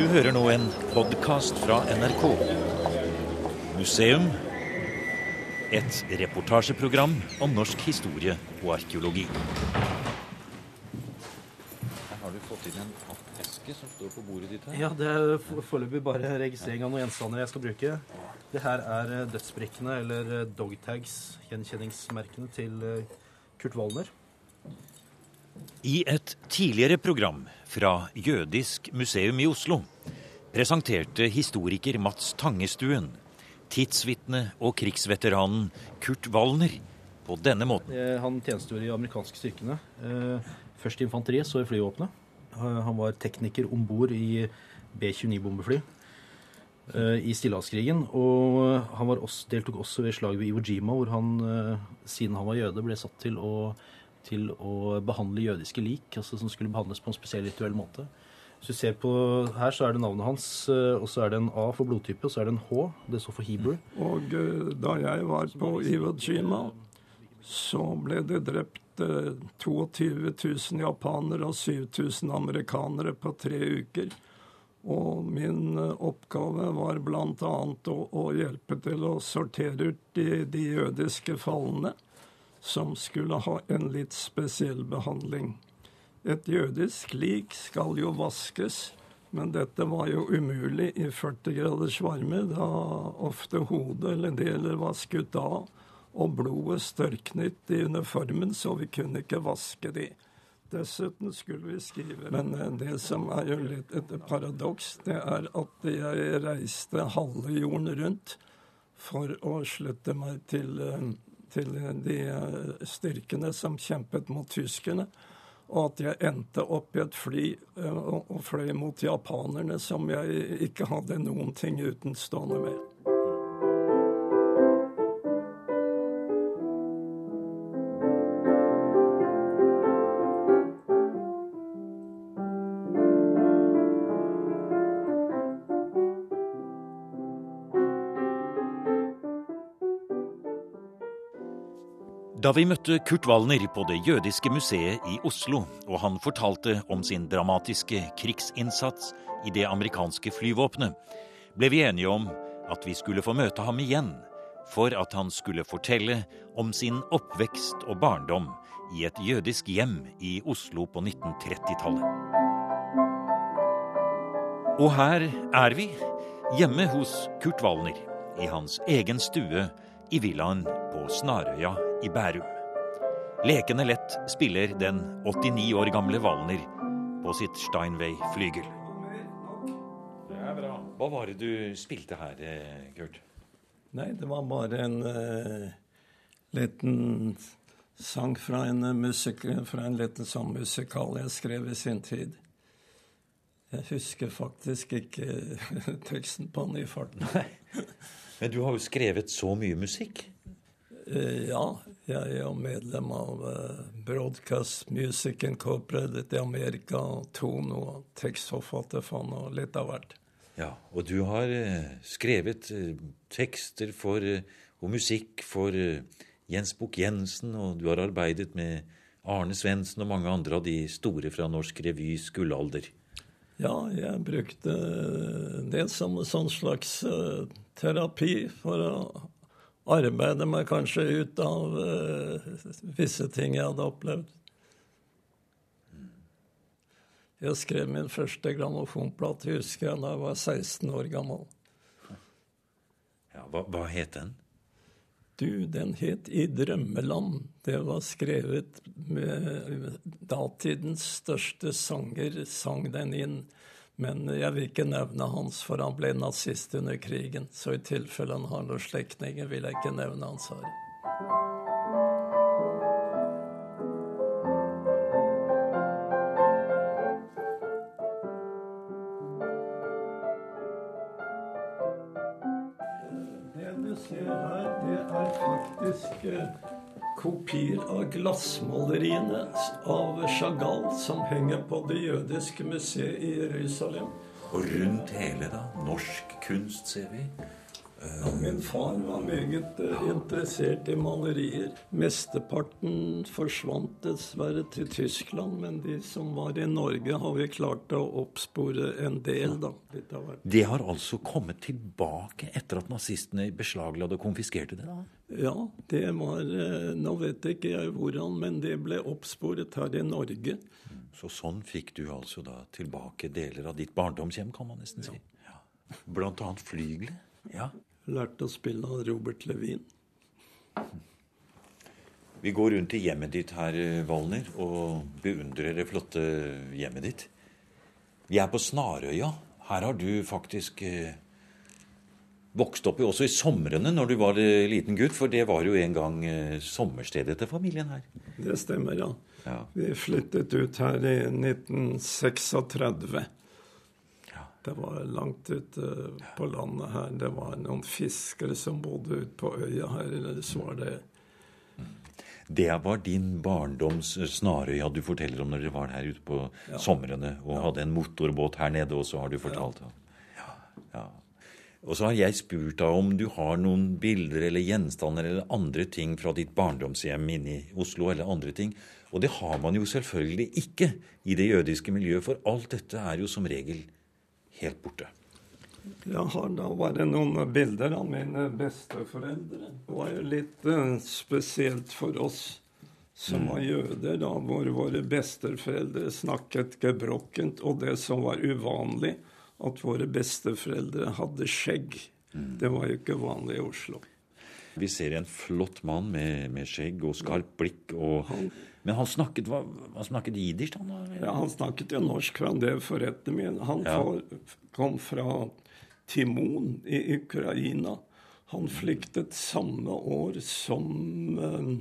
Du hører nå en podkast fra NRK. Museum. Et reportasjeprogram om norsk historie og arkeologi. Her har du fått inn en pappeske som står på bordet ditt her. Ja, det er for- foreløpig bare registrering av noen gjenstander jeg skal bruke. Det her er eh, dødsbrikkene, eller eh, dogtags, gjenkjenningsmerkene til eh, Kurt Wallner. I et tidligere program fra Jødisk museum i Oslo presenterte historiker Mats Tangestuen tidsvitnet og krigsveteranen Kurt Wallner på denne måten. Eh, Han tjenestegjorde i amerikanske styrkene. eh, Først i infanteriet, så i flyvåpenet. Eh, Han var tekniker om bord i B-29-bombefly i Stillehavskrigen. Og han også, deltok også ved slaget ved Iwo Jima, hvor han, siden han var jøde, ble satt til å, til å behandle jødiske lik, altså som skulle behandles på en spesiell rituell måte. Hvis du ser på her, så er det navnet hans, eh, og så er det en A for blodtype, og så er det en H. Det står for Hebrew. Og eh, da jeg var på Iwo Jima, så ble det drept eh, 22 000 japanere og 7000 amerikanere på tre uker. Og min eh, oppgave var bl.a. Å, å hjelpe til å sortere ut de, de jødiske falne, som skulle ha en litt spesiell behandling. Et jødisk lik skal jo vaskes, men dette var jo umulig i 40 graders varme, da ofte hodet eller deler var skutt av, og blodet størknet i uniformen, så vi kunne ikke vaske de. Dessuten skulle vi skrive Men eh, det som er jo litt et paradoks, det er at jeg reiste halve jorden rundt for å slutte meg til, eh, til de eh, styrkene som kjempet mot tyskerne. Og at jeg endte opp i et fly eh, og fløy mot japanerne, som jeg ikke hadde noen ting utenstående med. Da vi møtte Kurt Wallner på Det jødiske museet i Oslo, og han fortalte om sin dramatiske krigsinnsats i det amerikanske flyvåpenet, ble vi enige om at vi skulle få møte ham igjen for at han skulle fortelle om sin oppvekst og barndom i et jødisk hjem i Oslo på 1930-tallet. Og her er vi, hjemme hos Kurt Wallner, i hans egen stue i villaen på Snarøya i Bærum. Lekende lett spiller den 89 år gamle Valner på sitt Steinway-flygel. Det er bra. Hva var det du spilte her, eh, Kurt? Nei, det var bare en uh, liten sang fra en, eh, musik fra en liten sangmusikal jeg skrev i sin tid. Jeg husker faktisk ikke teksten på den i farten. Men du har jo skrevet så mye musikk. Eh, ja, jeg er medlem av eh, Broadcast Music Incorporated i Amerika, Tono og tekstforfatterfond og litt av hvert. Ja, og du har eh, skrevet eh, tekster for, og musikk for Jens Bukk-Jensen, og du har arbeidet med Arne Svendsen og mange andre av de store fra norsk revys gullalder. Ja, jeg brukte det som en sånn slags terapi for å arbeide meg kanskje ut av uh, visse ting jeg hadde opplevd. Jeg skrev min første grammofonplate, husker jeg, da jeg var 16 år gammel. Ja, hva, hva het den? Du, den het I drømmeland. Det var skrevet med datidens største sanger, sang den inn. Men jeg vil ikke nevne hans, for han ble nazist under krigen. Så i tilfelle han har noen slektninger, vil jeg ikke nevne hans her. Kopier av glassmaleriene av Chagall som henger på Det jødiske museet i Jerusalem. Og rundt hele, da. Norsk kunst, ser vi. Ja, min far var meget uh, interessert i malerier. Mesteparten forsvant dessverre til Tyskland, men de som var i Norge, har vi klart å oppspore en del, da. Det har altså kommet tilbake etter at nazistene beslagla og konfiskerte det? da? Ja, det var uh, Nå vet ikke jeg hvordan, men det ble oppsporet her i Norge. Så sånn fikk du altså da tilbake deler av ditt barndomshjem, kan man nesten si. Ja. Blant annet flygelet. Ja. Lærte å spille av Robert Levin. Vi går rundt i hjemmet ditt her, Valner, og beundrer det flotte hjemmet ditt. Vi er på Snarøya. Her har du faktisk eh, vokst opp også i somrene når du var liten gutt, for det var jo en gang eh, sommerstedet til familien her. Det stemmer, ja. ja. Vi flyttet ut her i 1936. Det var langt ute på landet her. Det var noen fiskere som bodde ute på øya her. Eller så var det Det var din barndoms Snarøya du forteller om når dere var her ute på ja. somrene og ja. hadde en motorbåt her nede også, har du fortalt. Ja. ja. Og så har jeg spurt deg om du har noen bilder eller gjenstander eller andre ting fra ditt barndomshjem inne i Oslo, eller andre ting. Og det har man jo selvfølgelig ikke i det jødiske miljøet, for alt dette er jo som regel helt borte. Jeg har da bare noen bilder av mine besteforeldre. Det var jo litt uh, spesielt for oss som var jøder, da, hvor våre besteforeldre snakket gebrokkent, og det som var uvanlig, at våre besteforeldre hadde skjegg. Mm. Det var jo ikke vanlig i Oslo. Vi ser en flott mann med, med skjegg og skarpt blikk. Og, han, men han snakket, hva, han snakket jiddisch? Han, ja, han snakket jo norsk, for han drev forretningen min. Han ja. for, kom fra Timon i Ukraina. Han flyktet samme år som uh,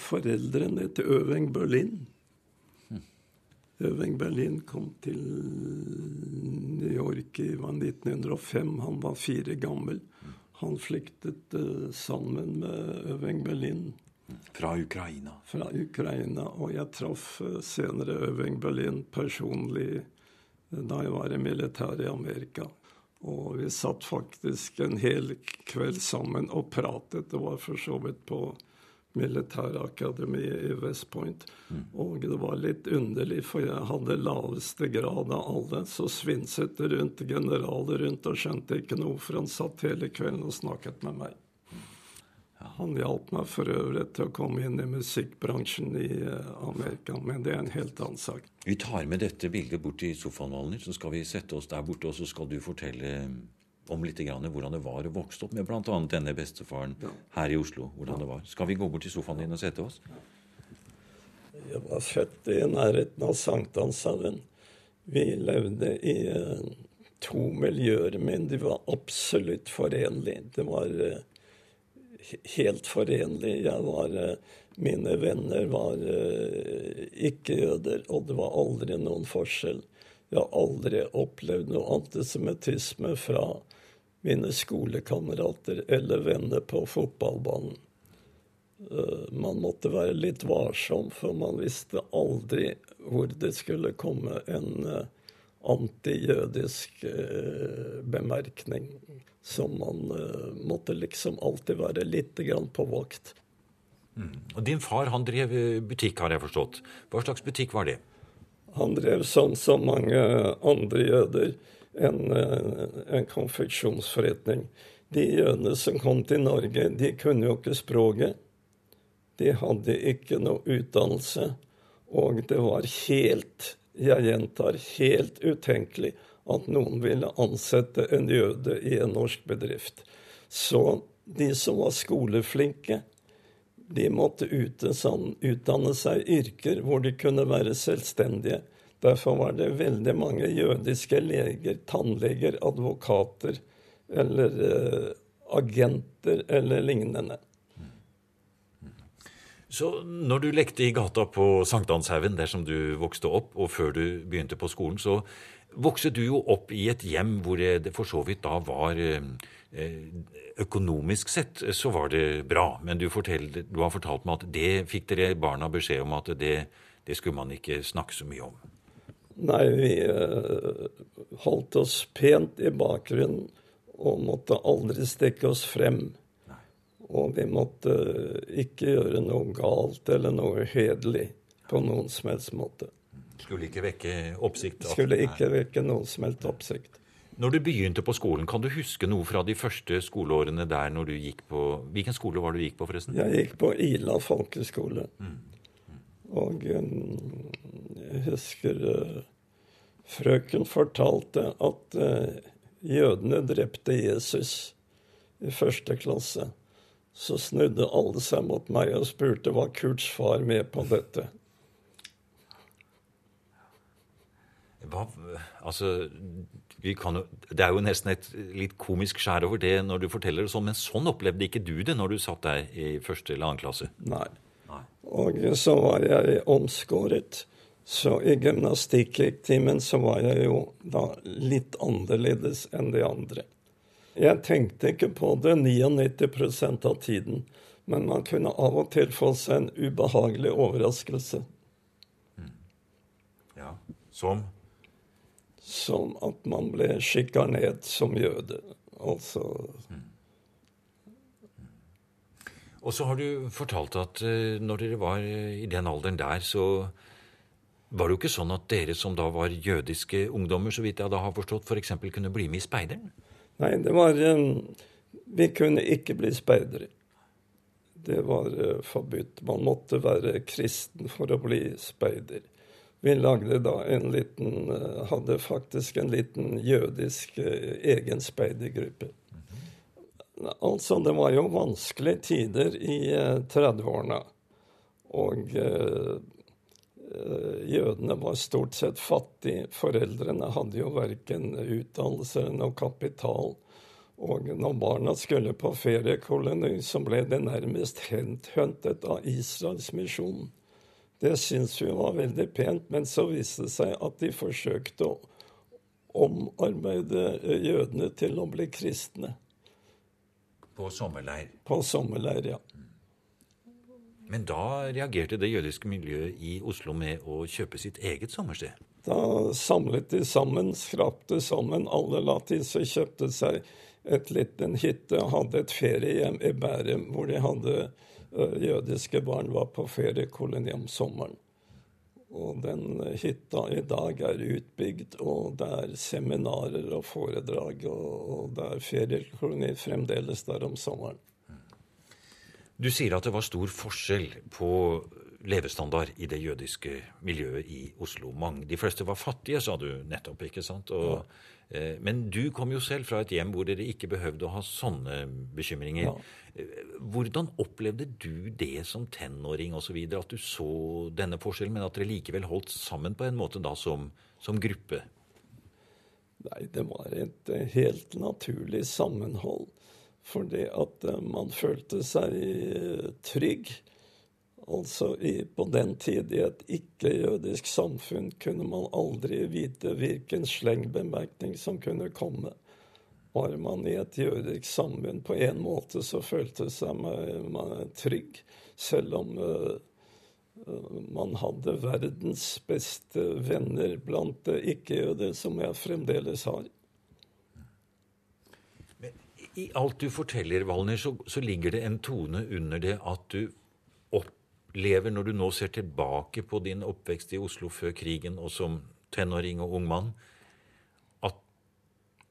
foreldrene til Øving Berlin. Hm. Øving Berlin kom til New York i 1905. Han var fire gammel. Han flyktet uh, sammen med Øving Berlin. Fra Ukraina? Fra Ukraina. Og jeg traff uh, senere Øving Berlin personlig uh, da jeg var i militæret i Amerika. Og vi satt faktisk en hel kveld sammen og pratet. Det var for så vidt på militærakademiet i West Point. Mm. Og det var litt underlig, for jeg hadde laveste grad av alle. Så svinset det rundt generaler rundt og skjønte ikke noe, for han satt hele kvelden og snakket med meg. Han hjalp meg for øvrig til å komme inn i musikkbransjen i eh, Amerika, men det er en helt annen sak. Vi tar med dette bildet bort til sofaen, Valner, så skal vi sette oss der borte, og så skal du fortelle om litt grann, hvordan det var å vokse opp med bl.a. denne bestefaren ja. her i Oslo. hvordan det var. Skal vi gå bort til sofaen din og sette oss? Jeg var født i nærheten av Sankthanshaugen. Vi levde i uh, to miljøer, men de var absolutt forenlige. Det var uh, helt forenlig. Jeg var uh, Mine venner var ikke-jøder, og det var aldri noen forskjell. Jeg har aldri opplevd noe antisemittisme fra mine skolekamerater eller venner på fotballbanen. Eh, man måtte være litt varsom, for man visste aldri hvor det skulle komme en eh, antijødisk eh, bemerkning. Så man måtte liksom alltid være litt på vakt. Mm. Og Din far han drev butikk, har jeg forstått. Hva slags butikk var det? Han drev sånn som mange andre jøder en, eh, en konfeksjonsforretning. De jødene som kom til Norge, de kunne jo ikke språket. De hadde ikke noe utdannelse. Og det var helt, jeg gjentar, helt utenkelig at noen ville ansette en jøde i en norsk bedrift. Så de som var skoleflinke, de måtte utdanne seg yrker hvor de kunne være selvstendige. Derfor var det veldig mange jødiske leger, tannleger, advokater eller eh, agenter eller lignende. Så når du lekte i gata på Sankthanshaugen, der som du vokste opp, og før du begynte på skolen, så vokste du jo opp i et hjem hvor det for så vidt da var eh, Økonomisk sett så var det bra, men du, du har fortalt meg at det fikk dere barna beskjed om at det, det skulle man ikke snakke så mye om. Nei, vi uh, holdt oss pent i bakgrunnen og måtte aldri stikke oss frem. Og vi måtte ikke gjøre noe galt eller noe hederlig på noen som helst måte. Skulle ikke vekke oppsikt? Skulle ikke vekke noen som helst oppsikt. Når du begynte på skolen, kan du huske noe fra de første skoleårene der når du gikk på Hvilken skole var det du gikk på, forresten? Jeg gikk på Ila folkeskole. Mm. Og um, jeg husker uh, frøken fortalte at uh, jødene drepte Jesus i første klasse. Så snudde alle seg mot meg og spurte var Kurts far med på dette. Hva, altså, kan, det er jo nesten et litt komisk skjær over det når du forteller det sånn, men sånn opplevde ikke du det når du satt der i første eller annen klasse? Nei. Og så var jeg omskåret. Så i gymnastikktimen så var jeg jo da litt annerledes enn de andre. Jeg tenkte ikke på det 99% av tiden, men man kunne av og til få seg en ubehagelig overraskelse. Mm. Ja, som? som at man ble skikka ned som jøde. Altså mm. Og så har du fortalt at uh, når dere var i den alderen der, så var det jo ikke sånn at dere som da var jødiske ungdommer, så vidt jeg da har forstått, f.eks. For kunne bli med i speideren? Nei, det var um, Vi kunne ikke bli speidere. Det var forbudt. Man måtte være kristen for å bli speider. Vi lagde da en liten eh, Hadde faktisk en liten jødisk eh, egen speidergruppe. Altså, det var jo vanskelige tider i 30-årene. Eh, og jødene var stort sett fattige. Foreldrene hadde jo verken utdannelse eller noe kapital. Og når barna skulle på feriekoloni, så ble det nærmest hentet av Israels misjon. Det syntes vi var veldig pent, men så viste det seg at de forsøkte å omarbeide jødene til å bli kristne. På sommerleir? På sommerleir, ja. Men da reagerte det jødiske miljøet i Oslo med å kjøpe sitt eget sommersted? Da samlet de sammen, skrapte sammen, alle la til seg, kjøpte seg et liten hytte, hadde et feriehjem i Bærum hvor de hadde Eh, jødiske barn var på feriekoloni om sommeren. Og den hytta i dag er utbygd, og det er seminarer og foredrag, og det er feriekoloni fremdeles der om sommeren. Du sier at det var stor forskjell på levestandard i det jødiske miljøet i Oslo. Mange, de fleste var fattige, sa du nettopp. ikke sant? Og, ja. Eh, men du kom jo selv fra et hjem hvor dere ikke behøvde å ha sånne bekymringer. Ja. Eh, hvordan opplevde du det som tenåring osv., at du så denne forskjellen, men at dere likevel holdt sammen på en måte da som, som gruppe? Nei, det var et eh, helt naturlig sammenhold. Fordi at man følte seg trygg. Altså På den tid i et ikke-jødisk samfunn kunne man aldri vite hvilken slengbemerkning som kunne komme. Var man i et jødisk samfunn på en måte, så følte seg man trygg, selv om uh, man hadde verdens beste venner blant ikke-jøder, som jeg fremdeles har. Men I alt du forteller, Valner, så, så ligger det en tone under det at du lever når du nå ser tilbake på din oppvekst i Oslo før krigen og som tenåring og ung mann, at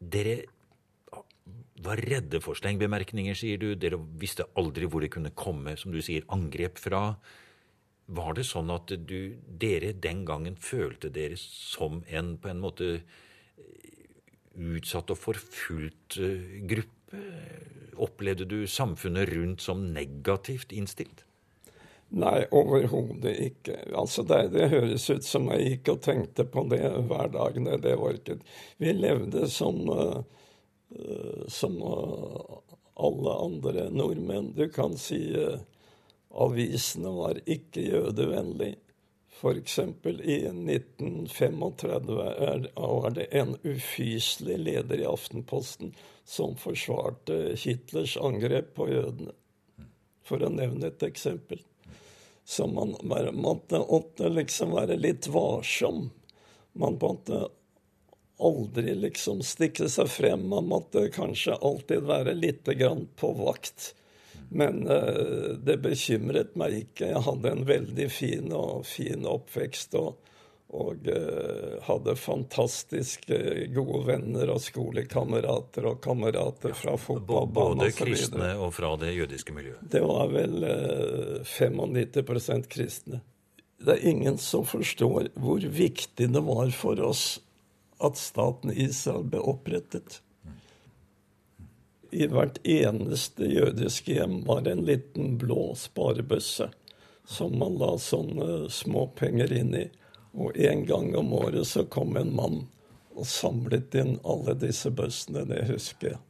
dere var redde for slengbemerkninger, sier du. Dere visste aldri hvor det kunne komme, som du sier, angrep fra. Var det sånn at du, dere den gangen følte dere som en på en måte utsatt og forfulgt eh, gruppe? Opplevde du samfunnet rundt som negativt innstilt? Nei, overhodet ikke. Altså det, det, høres ut som jeg gikk og tenkte på det hver dag. Det, det var Vi levde som, uh, som uh, alle andre nordmenn. Du kan si uh, avisene var ikke jødevennlige. F.eks. i 1935 var det en ufyselig leder i Aftenposten som forsvarte Hitlers angrep på jødene. For å nevne et eksempel. Så man måtte, åtte liksom være litt varsom. Man måtte aldri liksom stikke seg frem. Man måtte kanskje alltid være litt på vakt. Men uh, det bekymret meg ikke. Jeg hadde en veldig fin og fin oppvekst. og og uh, hadde fantastisk gode venner og skolekamerater og kamerater fra fotballbanen Både kristne og fra det jødiske miljøet? Det var vel uh, 95% kristne. Det er ingen som forstår hvor viktig det var for oss at staten Israel ble opprettet. I hvert eneste jødiske hjem var det en liten blå sparebøsse som man la sånne småpenger inn i. Og en gang om året så kom en mann og samlet inn alle disse bøssene. Det husker jeg.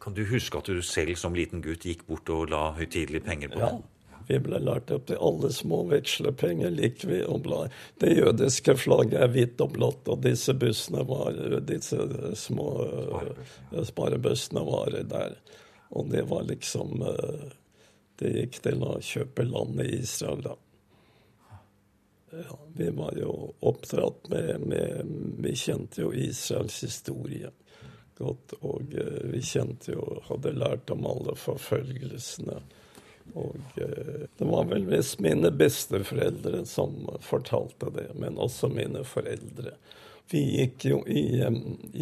Kan du huske at du selv som liten gutt gikk bort og la høytidelige penger på ja. den? Vi ble lært opp til alle små vekslepenger liker vi å bla. Det jødiske flagget er hvitt og blått, og disse bussene var, disse små sparebøssene var der. Og det var liksom eh, Det gikk til å kjøpe land i Israel, da. Ja, vi var jo oppdratt med, med, Vi kjente jo Israels historie godt. Og eh, vi kjente jo Hadde lært om alle forfølgelsene. Og eh, det var vel visst mine besteforeldre som fortalte det, men også mine foreldre. Vi gikk jo i eh,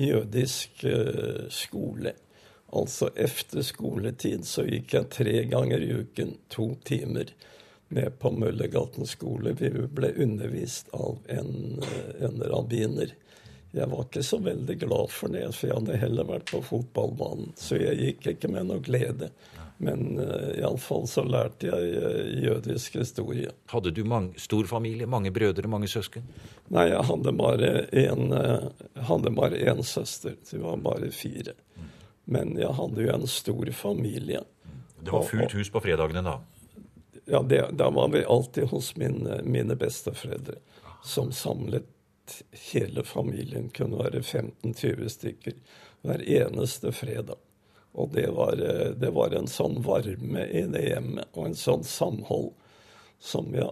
jødisk skole. Altså efter skoletid så gikk jeg tre ganger i uken, to timer med på Møllergaten skole. Vi ble undervist av en, en rabbiner. Jeg var ikke så veldig glad for det, for jeg hadde heller vært på fotballbanen. Så jeg gikk ikke med noe glede. Men uh, iallfall så lærte jeg uh, jødisk historie. Hadde du mange, stor familie? Mange brødre, mange søsken? Nei, jeg hadde bare én uh, søster. Det var bare fire. Mm. Men jeg hadde jo en stor familie. Det var fullt hus på fredagene da? Ja, det, da var vi alltid hos min, mine besteforeldre, som samlet hele familien. Kunne være 15-20 stykker hver eneste fredag. Og det var, det var, en sånn varme i det hjemmet, og en sånn samhold som jeg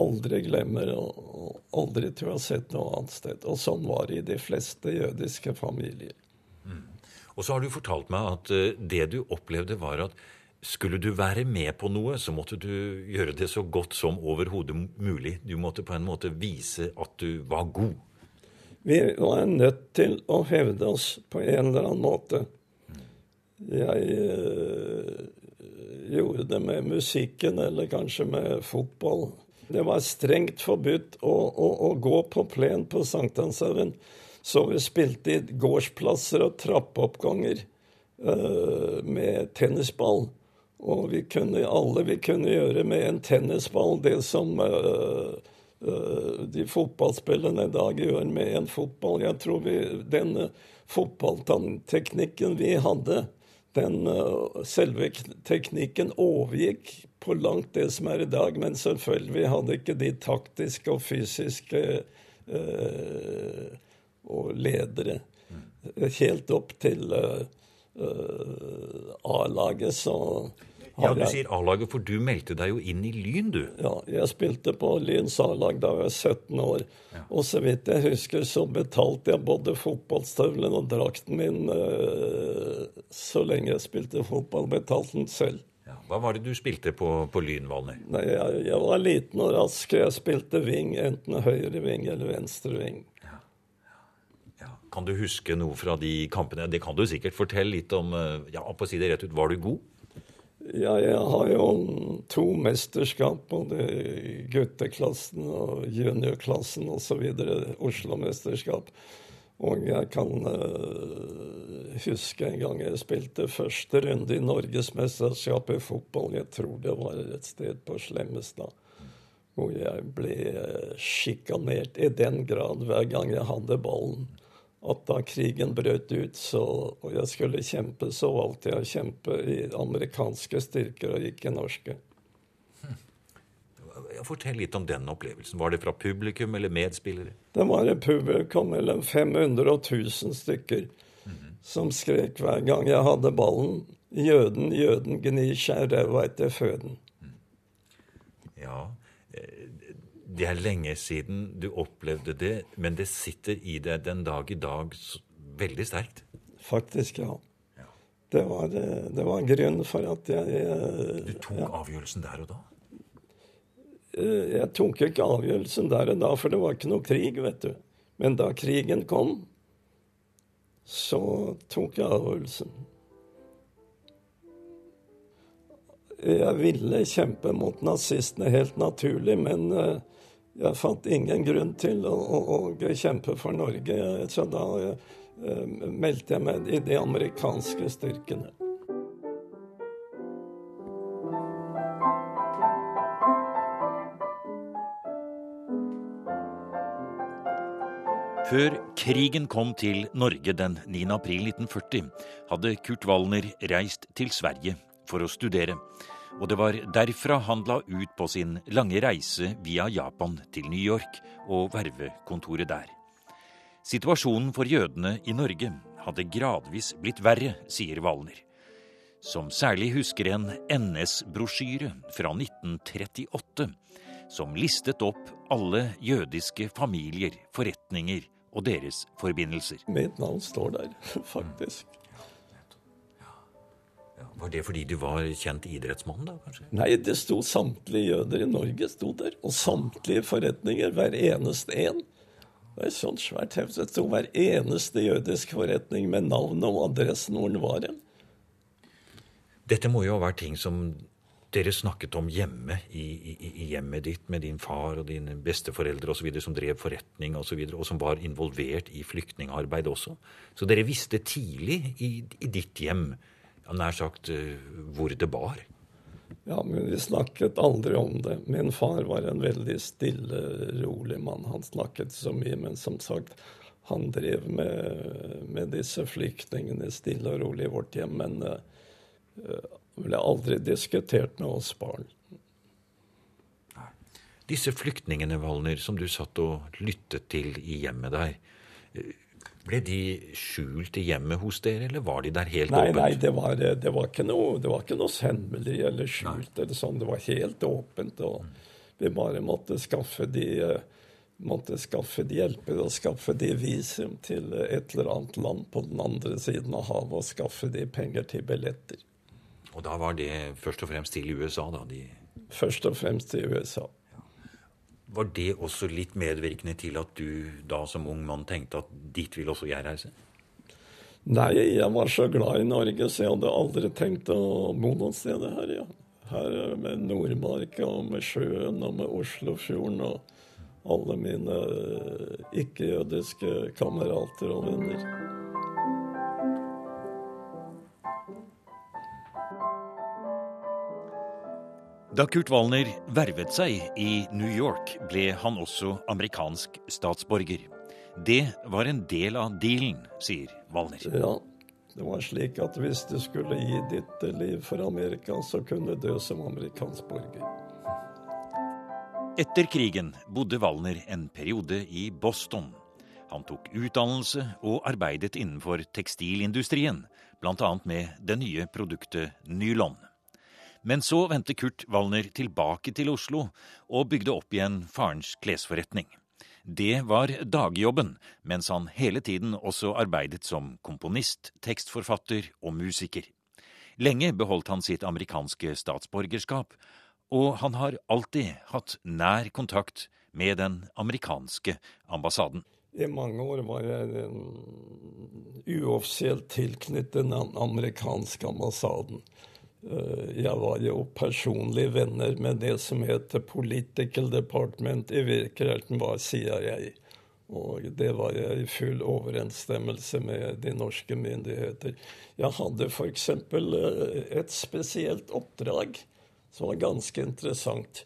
aldri glemmer, og aldri tror jeg har sett noe annet sted. Og sånn var det i de fleste jødiske familier. Mm. Og så har du fortalt meg at eh, det du opplevde, var at skulle du være med på noe, så måtte du gjøre det så godt som overhodet mulig. Du måtte på en måte vise at du var god. Vi var nødt til å hevde oss på en eller annen måte. Jeg øh, gjorde det med musikken, eller kanskje med fotball. Det var strengt forbudt å, å, å gå på plen på Sankthanshaugen. Så vi spilte i gårdsplasser og trappeoppganger øh, med tennisball. Og vi kunne alle vi kunne gjøre med en tennisball det som uh, uh, de fotballspillerne i dag gjør med en fotball. Jeg tror vi, den fotballteknikken vi hadde, den uh, selve teknikken overgikk på langt det som er i dag. Men selvfølgelig vi hadde ikke de taktiske og fysiske og ledere. Helt opp til A-laget så ja, Du sier A-laget, for du meldte deg jo inn i Lyn, du. Ja, jeg spilte på Lyns A-lag da jeg var 17 år. Ja. Og så vidt jeg husker, så betalte jeg både fotballstøvelen og drakten min uh, så lenge jeg spilte fotball. Betalte den selv. Ja. Hva var det du spilte på, på Lyn, Valner? Nei, jeg, jeg, var liten og rask. Jeg spilte ving, enten høyre ving eller venstre wing. Kan du huske noe fra de kampene? Det kan du sikkert. fortelle litt om eh, ja, på å si det rett ut, Var du god? Ja, jeg har jo to mesterskap, både gutteklassen og juniorklassen osv. Oslo-mesterskap. Og jeg kan uh, huske en gang jeg spilte første runde i Norgesmesterskapet i fotball. Jeg tror det var et sted på Slemmestad. Hvor jeg ble uh, sjikanert i den grad hver gang jeg hadde ballen at da krigen brøt ut så, og jeg skulle kjempe, så valgte jeg å kjempe i amerikanske styrker og ikke norske. Fortell litt om den opplevelsen. Var det fra publikum eller medspillere? Det var et publikum mellom 500 og 1000 stykker mm -hmm. som skrek hver gang jeg hadde ballen. Jøden, jøden, gni seg ræva etter føden. Ja, eh, Det er lenge siden du opplevde det, men det sitter i deg den dag i dag veldig sterkt? Faktisk, ja. Det var, eh, det var grunn for at jeg jeg Du tok ja. avgjørelsen der og da? Eh, jeg tok ikke avgjørelsen der og da, for det var ikke noe krig, vet du. Men da krigen kom, så tok jeg avgjørelsen. Jeg ville kjempe mot nazistene, helt naturlig, men jeg fant ingen grunn til å, å, å kjempe for Norge. Så da Eh, meldte jeg meg i de amerikanske styrkene. Før krigen kom til Norge den 9. april 1940, hadde Kurt Wallner reist til Sverige for å studere. Og det var derfra han la ut på sin lange reise via Japan til New York og vervekontoret der. Situasjonen for jødene i Norge hadde gradvis blitt verre, sier Walner. som særlig husker en NS-brosjyre fra 1938 som listet opp alle jødiske familier, forretninger og deres forbindelser. Mitt navn står der, faktisk. Var det fordi du var kjent idrettsmann, da? kanskje? Nei, det sto samtlige jøder i Norge sto der. Og samtlige forretninger, hver eneste en. Det var et sånt svært heft. Det sto hver eneste jødisk forretning med navn og adressen hvor den var hen. Dette må jo ha vært ting som dere snakket om hjemme, i, i, i hjemmet ditt, med din far og dine besteforeldre osv., som drev forretning osv., og, så videre, og som var involvert i flyktningarbeid også. Så dere visste tidlig i, i ditt hjem, nær sagt, eh, hvor det bar. Ja, men vi snakket aldri om det. Min far var en veldig stille, rolig mann. Han snakket så mye, men som sagt, han drev med, med disse flyktningene stille og rolig i vårt hjem. Men uh, ble aldri diskutert med oss barn. Disse flyktningene, Valner, som du satt og lyttet til i hjemmet der. Ble de skjult i hjemmet hos dere, eller var de der helt nei, åpent? Nei, det var, det var, ikke noe, det var ikke noe hemmelig eller skjult. eller sånn. Det var helt åpent. og Vi bare måtte skaffe de måtte skaffe de hjelper og skaffe de visum til et eller annet land på den andre siden av havet og skaffe de penger til billetter. Og da var det først og fremst til USA, da? De... Først og fremst til USA. Var det også litt medvirkende til at du da som ung mann tenkte at dit vil også jeg reise? Nei, jeg var så glad i Norge, så jeg hadde aldri tenkt å bo noen sted her. ja. Her med Nordmarka og med sjøen og med Oslofjorden og alle mine ikke-jødiske kamerater og venner. Da Kurt Wallner vervet seg i New York, ble han også amerikansk statsborger. Det var en del av dealen, sier Wallner. Ja, det var slik at hvis du skulle gi ditt liv for Amerika, så kunne du dø som amerikansk borger. Etter krigen bodde Wallner en periode i Boston. Han tok utdannelse og arbeidet innenfor tekstilindustrien, bl.a. med det nye produktet nylon. Men så vendte Kurt Wallner tilbake til Oslo og bygde opp igjen farens klesforretning. Det var dagjobben, mens han hele tiden også arbeidet som komponist, tekstforfatter og musiker. Lenge beholdt han sitt amerikanske statsborgerskap, og han har alltid hatt nær kontakt med den amerikanske ambassaden. I mange år var jeg uoffisielt tilknyttet den amerikanske ambassaden. Eh, jeg var jo personlig venner med det som heter Political Department. I virkeligheten var CIA. Og det var jeg i full overensstemmelse med de norske myndigheter. Jeg hadde f.eks. Eh, et spesielt oppdrag som var ganske interessant.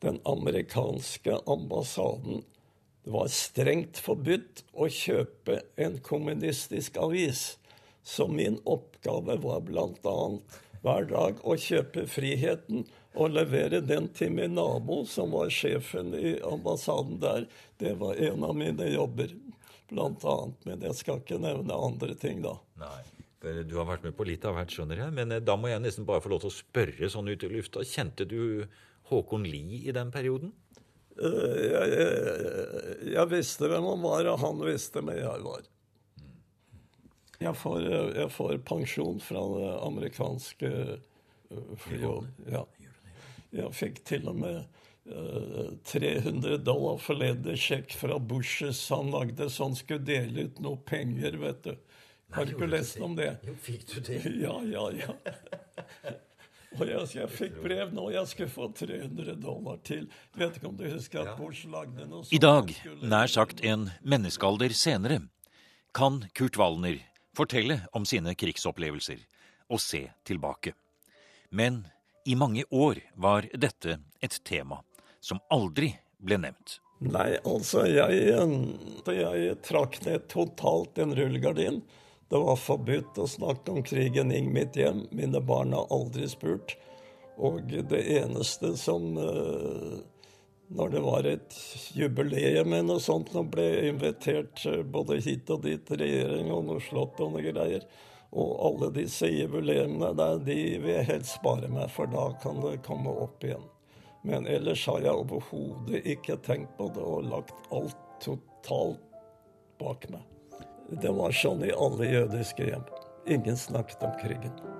Den amerikanske ambassaden Det var strengt forbudt å kjøpe en kommunistisk avis. Så min oppgave var bl.a hver dag å kjøpe friheten og levere den til min nabo, som var sjefen i ambassaden der. Det var en av mine jobber, blant annet. Men jeg skal ikke nevne andre ting, da. Nei. Du har vært med på litt av hvert, skjønner jeg. Men eh, da må jeg nesten bare få lov til å spørre sånn ut i lufta. Kjente du Håkon Lie i den perioden? Eh, jeg, jeg, jeg, visste hvem han var, og han visste hvem jeg var. Jeg får, jeg får pensjon fra det amerikanske eh, flyet. Ja. Jeg fikk til og med uh, 300 dollar forledersjekk fra Bushes. Han lagde så han skulle dele ut noe penger, vet du. Har du ikke lest om det? Jo, fikk du det? Ja, ja, ja. Og jeg, jeg, fikk brev nå. Jeg skulle få 300 dollar til. Vet ikke om du husker at Bush lagde noe sånt? I dag, nær sagt en menneskealder senere, kan Kurt Wallner fortelle om sine krigsopplevelser og se tilbake. Men i mange år var dette et tema som aldri ble nevnt. Nei, altså, jeg, jeg trakk ned totalt en rullegardin. Det var forbudt å snakke om krigen i mitt hjem. Mine barn har aldri spurt. Og det eneste som eh, Når det var et jubileum eller noe sånt, når ble invitert eh, både hit og dit, regjering og noe slott og noe greier. Og alle disse jubileene der, de vil jeg helst spare meg, for da kan det komme opp igjen. Men ellers har jeg overhodet ikke tenkt på det og lagt alt totalt bak meg. Det var sånn i alle jødiske hjem. Ingen snakket om krigen.